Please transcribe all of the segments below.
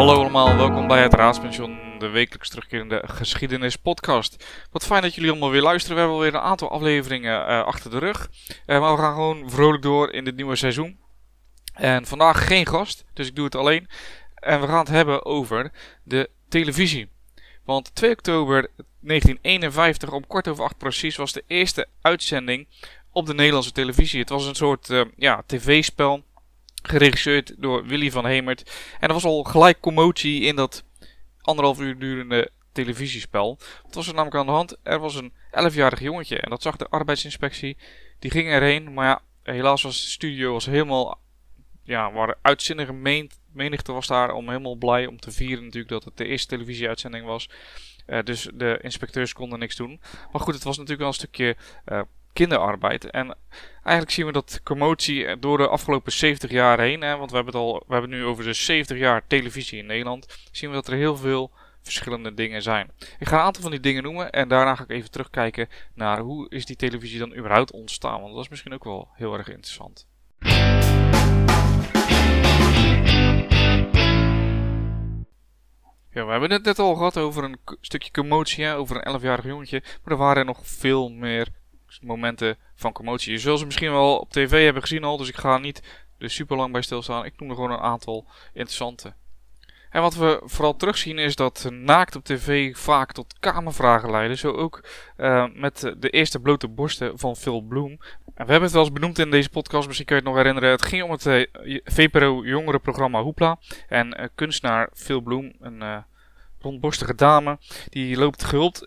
Hallo allemaal, welkom bij het Raadspension, de wekelijks terugkerende geschiedenispodcast. Wat fijn dat jullie allemaal weer luisteren. We hebben alweer een aantal afleveringen uh, achter de rug. Uh, maar we gaan gewoon vrolijk door in dit nieuwe seizoen. En vandaag geen gast, dus ik doe het alleen. En we gaan het hebben over de televisie. Want 2 oktober 1951, om kwart over acht precies, was de eerste uitzending op de Nederlandse televisie. Het was een soort uh, ja, tv-spel Geregisseerd door Willy van Hemert. En er was al gelijk commotie in dat anderhalf uur durende televisiespel. Wat was er namelijk aan de hand? Er was een 11-jarig jongetje en dat zag de arbeidsinspectie. Die ging erheen, maar ja, helaas was de studio was helemaal... Ja, waar uitzinnige menigte was daar om helemaal blij om te vieren natuurlijk dat het de eerste televisieuitzending was. Uh, dus de inspecteurs konden niks doen. Maar goed, het was natuurlijk wel een stukje uh, kinderarbeid. En eigenlijk zien we dat commotie door de afgelopen 70 jaar heen, hè, want we hebben het al, we hebben nu over de 70 jaar televisie in Nederland, zien we dat er heel veel verschillende dingen zijn. Ik ga een aantal van die dingen noemen en daarna ga ik even terugkijken naar hoe is die televisie dan überhaupt ontstaan, want dat is misschien ook wel heel erg interessant. Ja, we hebben het net al gehad over een stukje commotie, over een 11-jarig jongetje. Maar er waren nog veel meer momenten van commotie. Je zult ze misschien wel op tv hebben gezien al, dus ik ga niet er super lang bij stilstaan. Ik noem er gewoon een aantal interessante. En wat we vooral terugzien is dat naakt op tv vaak tot kamervragen leiden. Zo ook uh, met de eerste blote borsten van Phil Bloom. En we hebben het wel eens benoemd in deze podcast, misschien kun je het nog herinneren. Het ging om het uh, VPRO jongerenprogramma Hoepla. En uh, kunstenaar Phil Bloom, een rondborstige dame. Die loopt gehuld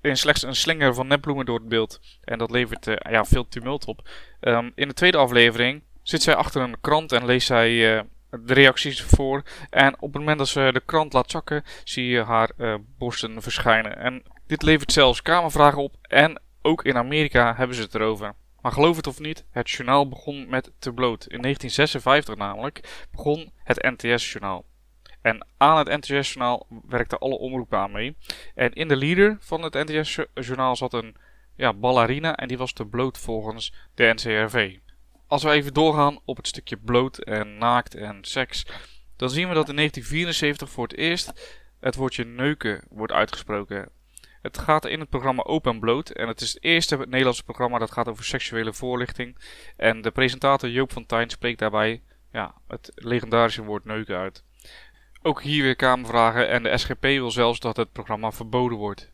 in, slechts een slinger van nepbloemen door het beeld. En dat levert uh, ja, veel tumult op. Um, in de tweede aflevering zit zij achter een krant en leest zij uh, de reacties voor. En op het moment dat ze de krant laat zakken, zie je haar uh, borsten verschijnen. En dit levert zelfs kamervragen op. En ook in Amerika hebben ze het erover. Maar geloof het of niet, het journaal begon met te bloot. In 1956 namelijk begon het NTS-journaal. En aan het NTS-journaal werkten alle omroepen aan mee. En in de leader van het NTS-journaal zat een ja, ballerina en die was te bloot volgens de NCRV. Als we even doorgaan op het stukje bloot en naakt en seks, dan zien we dat in 1974 voor het eerst het woordje neuken wordt uitgesproken. Het gaat in het programma Open Bloot en het is het eerste Nederlandse programma dat gaat over seksuele voorlichting. En de presentator Joop van Tijn spreekt daarbij ja, het legendarische woord neuken uit. Ook hier weer Kamervragen en de SGP wil zelfs dat het programma verboden wordt.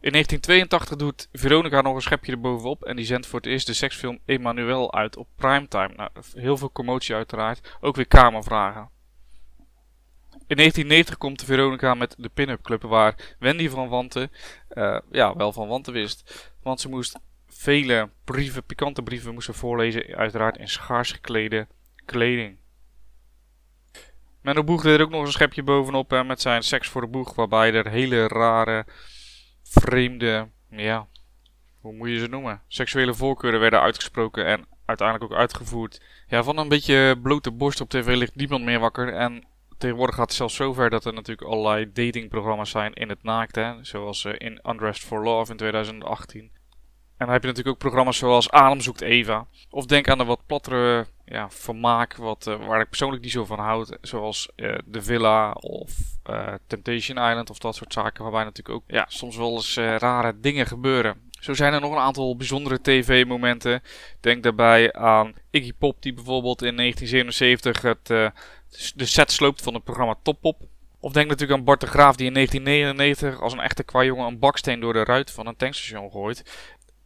In 1982 doet Veronica nog een schepje erbovenop en die zendt voor het eerst de seksfilm Emmanuel uit op primetime. Nou, heel veel commotie uiteraard, ook weer Kamervragen. In 1990 komt Veronica met de Pin-Up Club waar Wendy van Wanten, uh, ja, wel van Wanten wist. Want ze moest vele brieven, pikante brieven moesten voorlezen, uiteraard in schaars geklede kleding. Menno Boeg deed er ook nog een schepje bovenop hè, met zijn seks voor de boeg. Waarbij er hele rare, vreemde, ja, hoe moet je ze noemen? Seksuele voorkeuren werden uitgesproken en uiteindelijk ook uitgevoerd. Ja, van een beetje blote borst op tv ligt niemand meer wakker. En tegenwoordig gaat het zelfs zover dat er natuurlijk allerlei datingprogramma's zijn in het naakt. Hè? Zoals uh, in Undressed for Love in 2018. En dan heb je natuurlijk ook programma's zoals Adem zoekt Eva. Of denk aan de wat plattere ja, vermaak wat, uh, waar ik persoonlijk niet zo van houd. Zoals uh, The Villa of uh, Temptation Island of dat soort zaken. Waarbij natuurlijk ook ja, soms wel eens rare dingen gebeuren. Zo zijn er nog een aantal bijzondere tv-momenten. Denk daarbij aan Iggy Pop die bijvoorbeeld in 1977 het, de set sloopt van het programma Top Pop. Of denk natuurlijk aan Bart de Graaf die in 1999 als een echte kwajongen een baksteen door de ruit van een tankstation gooit.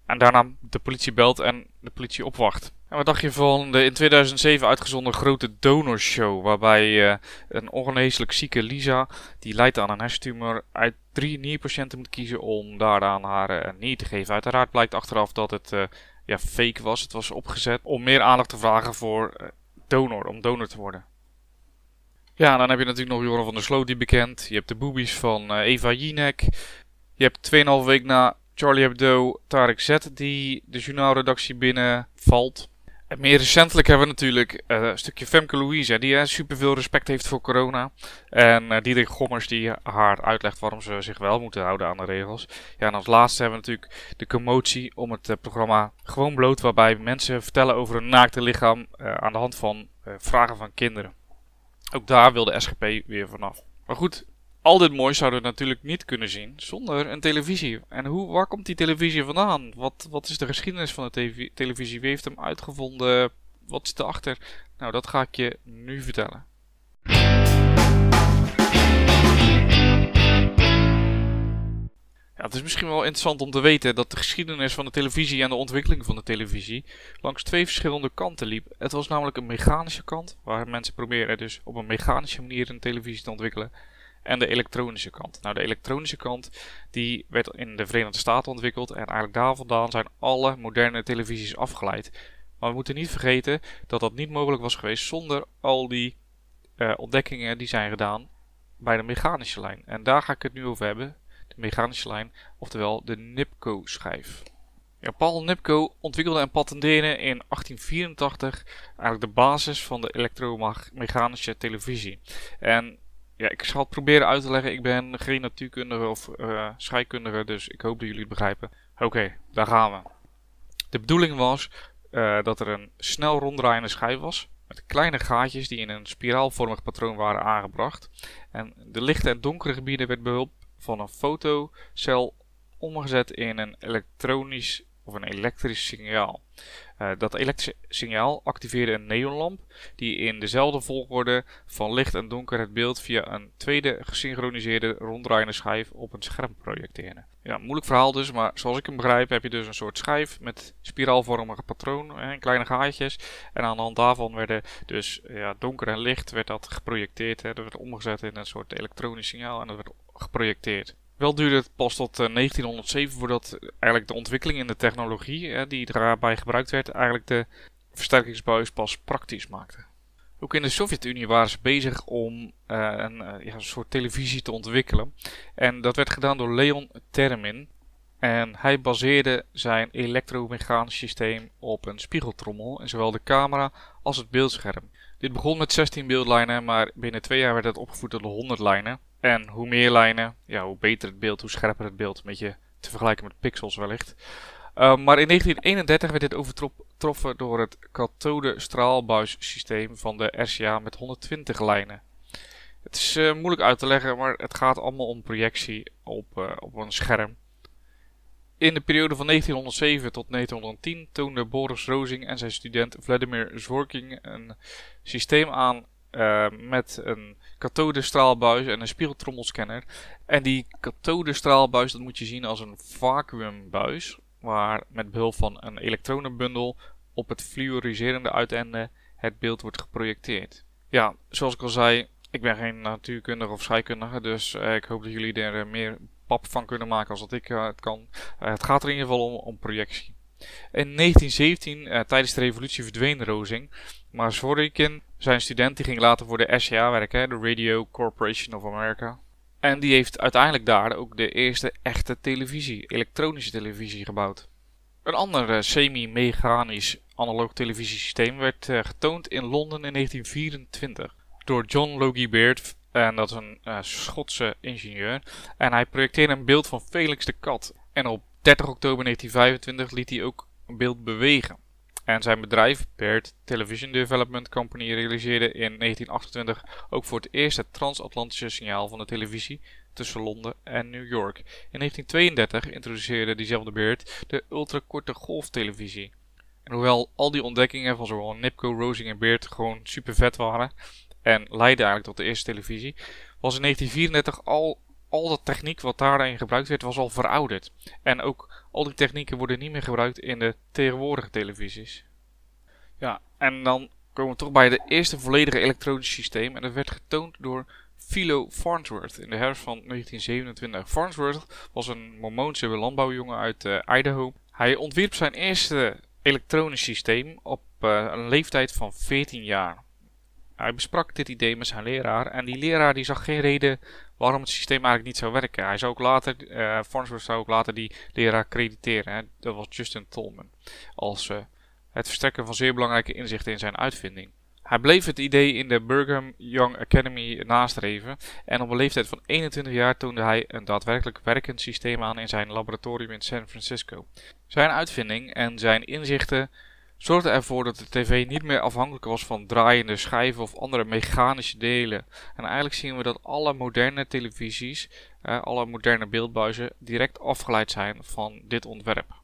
En daarna de politie belt en de politie opwacht. En wat dacht je van de in 2007 uitgezonden grote donorshow? Waarbij uh, een ongeneeslijk zieke Lisa, die lijdt aan een hersentumor, uit drie nierpatiënten moet kiezen om daaraan haar uh, nier te geven. Uiteraard blijkt achteraf dat het uh, ja, fake was. Het was opgezet om meer aandacht te vragen voor donor, om donor te worden. Ja, dan heb je natuurlijk nog Joran van der Sloot die bekend. Je hebt de boobies van Eva Jinek. Je hebt 2,5 week na Charlie Hebdo, Tarek Z, die de journaalredactie binnenvalt. En meer recentelijk hebben we natuurlijk uh, een stukje Femke Louise, die uh, superveel respect heeft voor corona. En uh, Diederik Gommers die haar uitlegt waarom ze zich wel moeten houden aan de regels. Ja, en als laatste hebben we natuurlijk de commotie om het programma Gewoon Bloot, waarbij mensen vertellen over hun naakte lichaam aan de hand van vragen van kinderen. Ook daar wil de SGP weer vanaf. Maar goed, al dit moois zouden we natuurlijk niet kunnen zien zonder een televisie. En hoe, waar komt die televisie vandaan? Wat, wat is de geschiedenis van de televisie? Wie heeft hem uitgevonden? Wat is erachter? Nou, dat ga ik je nu vertellen. Ja, het is misschien wel interessant om te weten dat de geschiedenis van de televisie en de ontwikkeling van de televisie langs twee verschillende kanten liep. Het was namelijk een mechanische kant, waar mensen proberen dus op een mechanische manier een televisie te ontwikkelen. En de elektronische kant. Nou, de elektronische kant die werd in de Verenigde Staten ontwikkeld en eigenlijk daar vandaan zijn alle moderne televisies afgeleid. Maar we moeten niet vergeten dat dat niet mogelijk was geweest zonder al die uh, ontdekkingen die zijn gedaan bij de mechanische lijn. En daar ga ik het nu over hebben mechanische lijn, oftewel de NIPCO-schijf. Ja, Paul Nipko ontwikkelde en patenteerde in 1884 eigenlijk de basis van de elektromechanische televisie. En ja, ik zal het proberen uit te leggen. Ik ben geen natuurkundige of uh, scheikundige, dus ik hoop dat jullie het begrijpen. Oké, daar gaan we. De bedoeling was uh, dat er een snel ronddraaiende schijf was. Met kleine gaatjes die in een spiraalvormig patroon waren aangebracht. En de lichte en donkere gebieden werd behulp van een fotocel omgezet in een elektronisch of een elektrisch signaal. Uh, dat elektrische signaal activeerde een neonlamp die in dezelfde volgorde van licht en donker het beeld via een tweede gesynchroniseerde ronddraaiende schijf op een scherm projecteerde. Ja, moeilijk verhaal dus, maar zoals ik hem begrijp heb je dus een soort schijf met spiraalvormige patroon en kleine gaatjes. En aan de hand daarvan werden dus ja, donker en licht werd dat geprojecteerd. Hè. Dat werd omgezet in een soort elektronisch signaal en dat werd geprojecteerd. Wel duurde het pas tot 1907 eh, voordat eigenlijk de ontwikkeling in de technologie die daarbij gebruikt werd, eigenlijk de versterkingsbuis pas praktisch maakte. Ook in de Sovjet-Unie waren ze bezig om uh, een, ja, een, soort televisie te ontwikkelen. En dat werd gedaan door Leon Termin. En hij baseerde zijn elektromechanisch systeem op een spiegeltrommel in zowel de camera als het beeldscherm. Dit begon met 16 beeldlijnen, maar binnen twee jaar werd het opgevoerd tot 100 lijnen. En hoe meer lijnen, ja, hoe beter het beeld, hoe scherper het beeld. Een beetje te vergelijken met pixels wellicht. Uh, maar in 1931 werd dit overtroffen door het kathode-straalbuissysteem van de RCA met 120 lijnen. Het is uh, moeilijk uit te leggen, maar het gaat allemaal om projectie op, uh, op een scherm. In de periode van 1907 tot 1910 toonde Boris Rozing en zijn student Vladimir Zworking een systeem aan met een kathodestraalbuis en een spiegeltrommelscanner. En die kathodestraalbuis dat moet je zien als een vacuümbuis, waar met behulp van een elektronenbundel op het fluoriserende uiteinde het beeld wordt geprojecteerd. Ja, zoals ik al zei, ik ben geen natuurkundige of scheikundige, dus eh, ik hoop dat jullie er eh, meer pap van kunnen maken als dat ik het kan. Het gaat er in ieder geval om, om projectie. In 1917, uh, tijdens de revolutie, verdween Rozing. Maar Zworykin, zijn student, die ging later voor de SCA werken, de Radio Corporation of America. En die heeft uiteindelijk daar ook de eerste echte televisie, elektronische televisie gebouwd. Een ander uh, semi-mechanisch analoog televisiesysteem werd uh, getoond in Londen in 1924 door John Logie Baird. En dat is een uh, Schotse ingenieur. En hij projecteerde een beeld van Felix de Kat. En op 30 oktober 1925 liet hij ook een beeld bewegen. En zijn bedrijf, Baird Television Development Company, realiseerde in 1928 ook voor het eerst het transatlantische signaal van de televisie tussen Londen en New York. In 1932 introduceerde diezelfde Baird de ultrakorte golftelevisie. En hoewel al die ontdekkingen van zowel Nipco, Rosing en Baird gewoon super vet waren en leidden eigenlijk tot de eerste televisie, was in 1934 al al dat techniek wat daarin gebruikt werd, was al verouderd. En ook al die technieken worden niet meer gebruikt in de tegenwoordige televisies. Ja, en dan komen we toch bij de eerste volledige elektronische systeem. En dat werd getoond door Philo Farnsworth in de herfst van 1927. Farnsworth was een Mormoonse landbouwjongen uit uh, Idaho. Hij ontwierp zijn eerste elektronisch systeem op uh, een leeftijd van 14 jaar. Hij besprak dit idee met zijn leraar en die leraar die zag geen reden waarom het systeem eigenlijk niet zou werken. Hij zou ook later, uh, Farnsworth zou ook later die leraar crediteren. Hè? Dat was Justin Tolman. Als uh, het verstrekken van zeer belangrijke inzichten in zijn uitvinding. Hij bleef het idee in de Brigham Young Academy nastreven en op een leeftijd van 21 jaar toonde hij een daadwerkelijk werkend systeem aan in zijn laboratorium in San Francisco. Zijn uitvinding en zijn inzichten zorgde ervoor dat de tv niet meer afhankelijk was van draaiende schijven of andere mechanische delen. En eigenlijk zien we dat alle moderne televisies, alle moderne beeldbuizen, direct afgeleid zijn van dit ontwerp.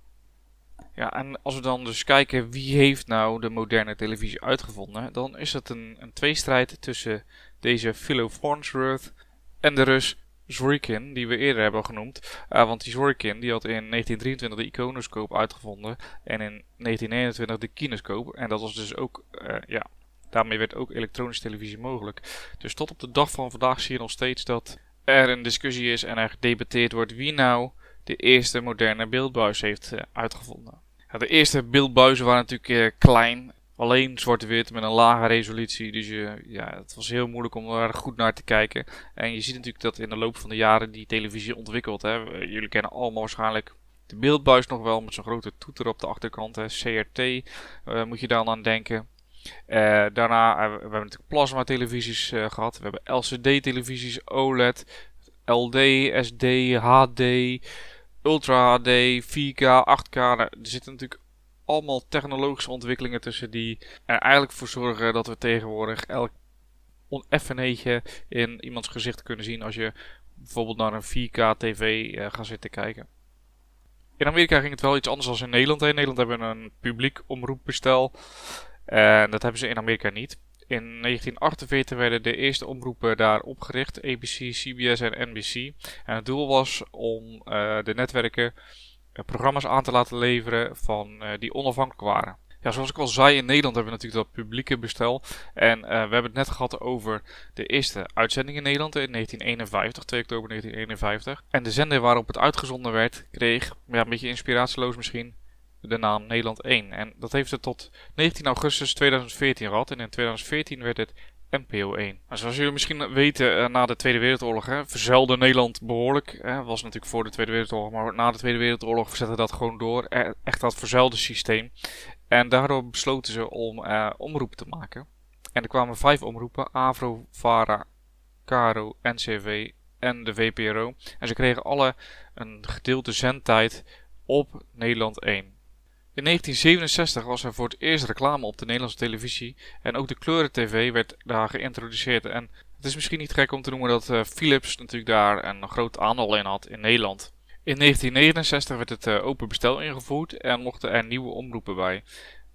Ja, en als we dan dus kijken wie heeft nou de moderne televisie uitgevonden, dan is het een, een tweestrijd tussen deze Philo Farnsworth en de Rus Zworykin, die we eerder hebben genoemd. Uh, want die Zworykin die had in 1923 de iconoscoop uitgevonden en in 1921 de kinescoop. En dat was dus ook, uh, ja, daarmee werd ook elektronische televisie mogelijk. Dus tot op de dag van vandaag zie je nog steeds dat er een discussie is en er gedebatteerd wordt wie nou de eerste moderne beeldbuis heeft uh, uitgevonden. De eerste beeldbuizen waren natuurlijk klein alleen zwart-wit met een lage resolutie. Dus je, ja, het was heel moeilijk om er goed naar te kijken. En je ziet natuurlijk dat in de loop van de jaren die televisie ontwikkelt. Hè. Jullie kennen allemaal waarschijnlijk de beeldbuis nog wel met zo'n grote toeter op de achterkant. Hè. CRT uh, moet je dan aan denken. Uh, daarna we hebben we natuurlijk plasma televisies gehad. We hebben LCD televisies, OLED, LD, SD, HD, Ultra HD, 4K, 8K. Nou, er zitten natuurlijk allemaal technologische ontwikkelingen tussen die er eigenlijk voor zorgen dat we tegenwoordig elk oneffenheetje in iemands gezicht kunnen zien als je bijvoorbeeld naar een 4K tv uh, gaat zitten kijken. In Amerika ging het wel iets anders dan in Nederland. In Nederland hebben we een publiek omroepbestel. En dat hebben ze in Amerika niet. In 1948 werden de eerste omroepen daar opgericht. ABC, CBS en NBC. En het doel was om uh, de netwerken eh, programma's aan te laten leveren van, uh, die onafhankelijk waren. Ja, zoals ik al zei, in Nederland hebben we natuurlijk dat publieke bestel. En uh, we hebben het net gehad over de eerste uitzending in Nederland in 1951, 2 oktober 1951. En de zender waarop het uitgezonden werd, kreeg, ja, een beetje inspiratieloos misschien, de naam Nederland 1. En dat heeft het tot 19 augustus 2014 gehad. En in 2014 werd het NPO 1. Nou, zoals jullie misschien weten, uh, na de Tweede Wereldoorlog hè, Nederland behoorlijk. Hè, was natuurlijk voor de Tweede Wereldoorlog, maar na de Tweede Wereldoorlog zette dat gewoon door. E echt dat verzuilde systeem. En daardoor besloten ze om omroepen te maken. En er kwamen vijf omroepen: Avro, Vara, Caro, NCV en de VPRO. En ze kregen alle een gedeelte zendtijd op Nederland 1. In 1967 was er voor het eerst reclame op de Nederlandse televisie en ook de kleuren-tv werd daar geïntroduceerd. En het is misschien niet gek om te noemen dat uh, Philips natuurlijk daar een groot aandeel in had in Nederland. In 1969 werd het uh, open bestel ingevoerd en mochten er nieuwe omroepen bij.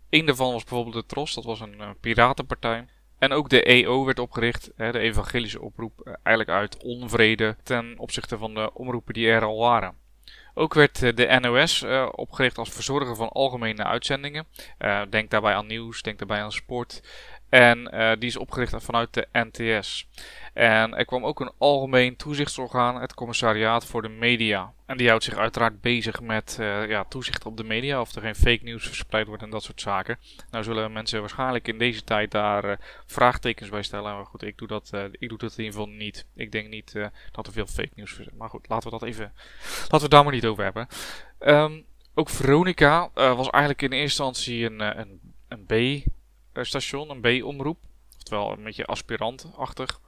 Eén daarvan was bijvoorbeeld de Tros, dat was een uh, piratenpartij. En ook de EO werd opgericht, hè, de evangelische oproep, eigenlijk uit onvrede ten opzichte van de omroepen die er al waren. Ook werd eh, de NOS uh, opgericht als verzorger van algemene uitzendingen. Uh, denk daarbij aan nieuws, denk daarbij aan sport. En uh, die is opgericht vanuit de NTS. En er kwam ook een algemeen toezichtsorgaan, het Commissariaat voor de Media. En die houdt zich uiteraard bezig met uh, ja, toezicht op de media, of er geen fake news verspreid wordt en dat soort zaken. Nou zullen mensen waarschijnlijk in deze tijd daar uh, vraagtekens bij stellen. Maar goed, ik doe dat, ik doe dat in ieder geval niet. Ik denk niet dat er veel fake news is. Maar goed, laten we dat even, laten we het daar maar niet over hebben. Um, ook Veronica was eigenlijk in eerste instantie een, een, een B-station, een B-omroep. Oftewel een beetje aspirantachtig.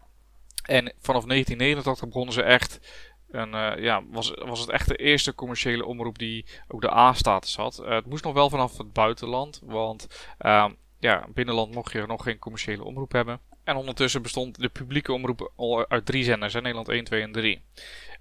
En vanaf 1989 begonnen ze echt en uh, ja, was, was het echt de eerste commerciële omroep die ook de A-status had. Uh, het moest nog wel vanaf het buitenland, want uh, ja, binnenland mocht je nog geen commerciële omroep hebben. En ondertussen bestond de publieke omroep al uit drie zenders, hè, Nederland 1, 2 en 3.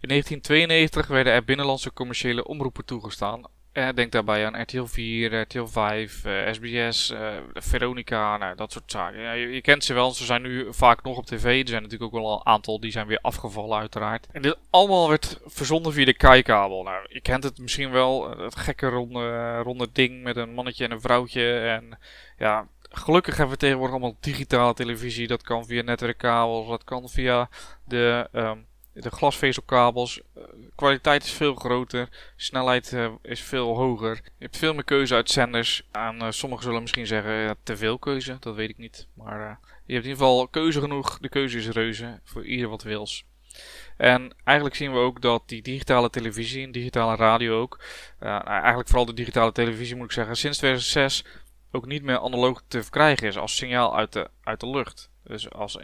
In 1992 werden er binnenlandse commerciële omroepen toegestaan uh, denk daarbij aan RTL 4, RTL 5, uh, SBS, uh, Veronica, nou, dat soort zaken. Ja, je, kent ze wel, ze zijn nu vaak nog op tv. Er zijn natuurlijk ook wel een aantal die zijn weer afgevallen uiteraard. En dit allemaal werd verzonden via de kijkkabel. Nou, je kent het misschien wel, het gekke ronde, ronde ding met een mannetje en een vrouwtje. En ja, gelukkig hebben we tegenwoordig allemaal digitale televisie. Dat kan via netwerkkabels, dat kan via de... Um, de glasvezelkabels. Eh, kwaliteit is veel groter. Snelheid uh, is veel hoger. Je hebt veel meer keuze uit zenders. En uh, sommigen zullen misschien zeggen te veel keuze. Dat weet ik niet. Maar je hebt in ieder geval keuze genoeg. De keuze is reuze. Voor ieder wat wils. En eigenlijk zien we ook dat die digitale televisie en digitale radio ook. Eigenlijk vooral de digitale televisie moet ik zeggen. Sinds 2006 ook niet meer analoog te verkrijgen is als signaal uit de, uit de lucht. Dus als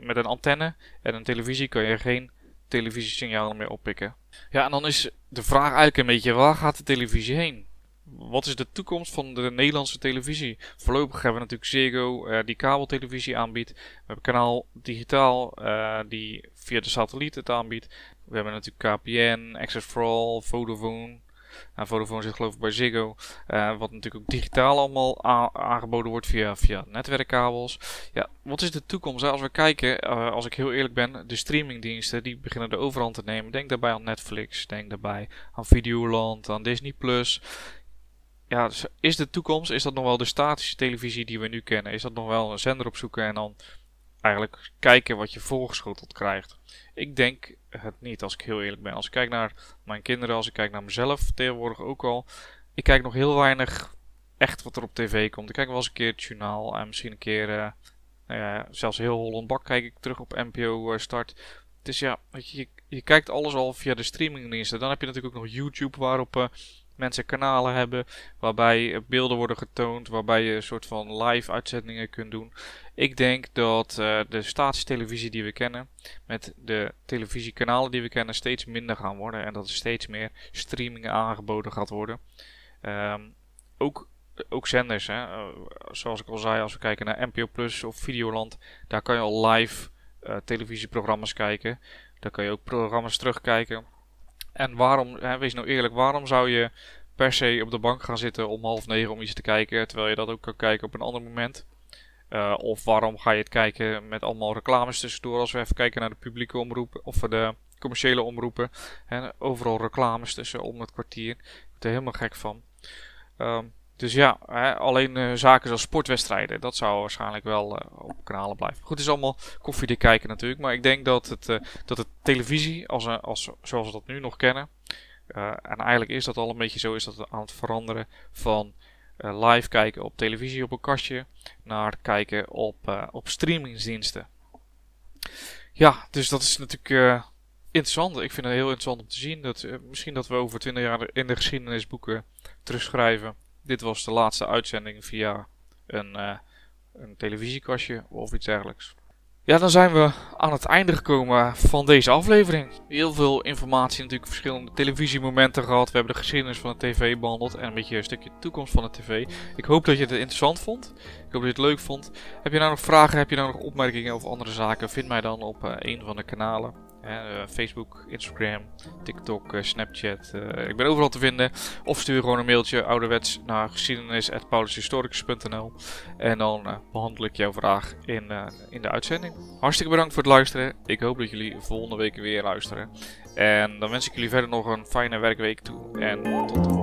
met een antenne en een televisie kan je geen televisiesignalen meer oppikken. Ja, en dan is de vraag eigenlijk een beetje, waar gaat de televisie heen? wat is de toekomst van de Nederlandse televisie? Voorlopig hebben we natuurlijk Ziggo, uh, die kabeltelevisie aanbiedt. We hebben kanaal digitaal, uh, die via de satelliet het aanbiedt. We hebben natuurlijk KPN, Access for All, Vodafone. Nou, Vodafone zit geloof ik bij Ziggo. Uh, wat natuurlijk ook digitaal allemaal aangeboden wordt via, via netwerkkabels. Ja, wat is de toekomst? Als we kijken, uh, als ik heel eerlijk ben, de streamingdiensten die beginnen de overhand te nemen. Denk daarbij aan Netflix, denk daarbij aan Videoland, aan Disney+. Plus. Ja, dus is de toekomst, is dat nog wel de statische televisie die we nu kennen? Is dat nog wel een zender opzoeken en dan eigenlijk kijken wat je voorgeschoteld krijgt? Ik denk het niet, als ik heel eerlijk ben. Als ik kijk naar mijn kinderen, als ik kijk naar mezelf tegenwoordig ook al. Ik kijk nog heel weinig echt wat er op tv komt. Ik kijk wel eens een keer het journaal en misschien een keer, uh, nou zelfs heel Holland Bak kijk ik terug op NPO uh, Start. Dus ja, je, je, kijkt alles al via de streamingdiensten. Dan heb je natuurlijk ook nog YouTube waarop uh, mensen kanalen hebben waarbij beelden worden getoond, waarbij je een soort van live uitzendingen kunt doen. Ik denk dat uh, de statiestelevisie die we kennen, met de televisiekanalen die we kennen, steeds minder gaan worden en dat er steeds meer streaming aangeboden gaat worden. Um, ook, ook zenders, hè. Uh, zoals ik al zei, als we kijken naar NPO Plus of Videoland, daar kan je al live televisieprogramma's kijken. Daar kan je ook programma's terugkijken. En waarom, hè, wees nou eerlijk, waarom zou je per se op de bank gaan zitten om half negen om iets te kijken, terwijl je dat ook kan kijken op een ander moment? Uh, of waarom ga je het kijken met allemaal reclames tussendoor als we even kijken naar de publieke omroepen of de commerciële omroepen. Hè, overal reclames tussen om het kwartier. Ik word er helemaal gek van. Um, dus ja, hè, alleen uh, zaken zoals sportwedstrijden, dat zou waarschijnlijk wel uh, op kanalen blijven. Goed, het is allemaal koffiedik kijken natuurlijk. Maar ik denk dat het, uh, dat het televisie, als, als, zoals we dat nu nog kennen. en eigenlijk is dat al een beetje zo, is dat aan het veranderen van live kijken op televisie op een kastje. Naar kijken op, op streamingsdiensten. Ja, dus dat is natuurlijk interessant. Ik vind het heel interessant om te zien. Dat, misschien dat we over 20 jaar in de geschiedenisboeken terugschrijven dit was de laatste uitzending via een, uh, een televisiekastje of iets dergelijks. Ja, dan zijn we aan het einde gekomen van deze aflevering. Heel veel informatie, natuurlijk verschillende televisiemomenten gehad. We hebben de geschiedenis van de tv behandeld en een beetje een stukje toekomst van de tv. Ik hoop dat je het interessant vond. Ik hoop dat je het leuk vond. Heb je nou nog vragen, heb je nou nog opmerkingen of andere zaken? Vind mij dan op uh, een van de kanalen. Uh, Facebook, Instagram, TikTok, uh, Snapchat. Uh, ik ben overal te vinden. Of stuur gewoon een mailtje ouderwets naar geschiedenis.paulushistoricus.nl En dan behandel ik jouw vraag in, in de uitzending. Hartstikke bedankt voor het luisteren. Ik hoop dat jullie volgende week weer luisteren. En dan wens ik jullie verder nog een fijne werkweek toe. En tot de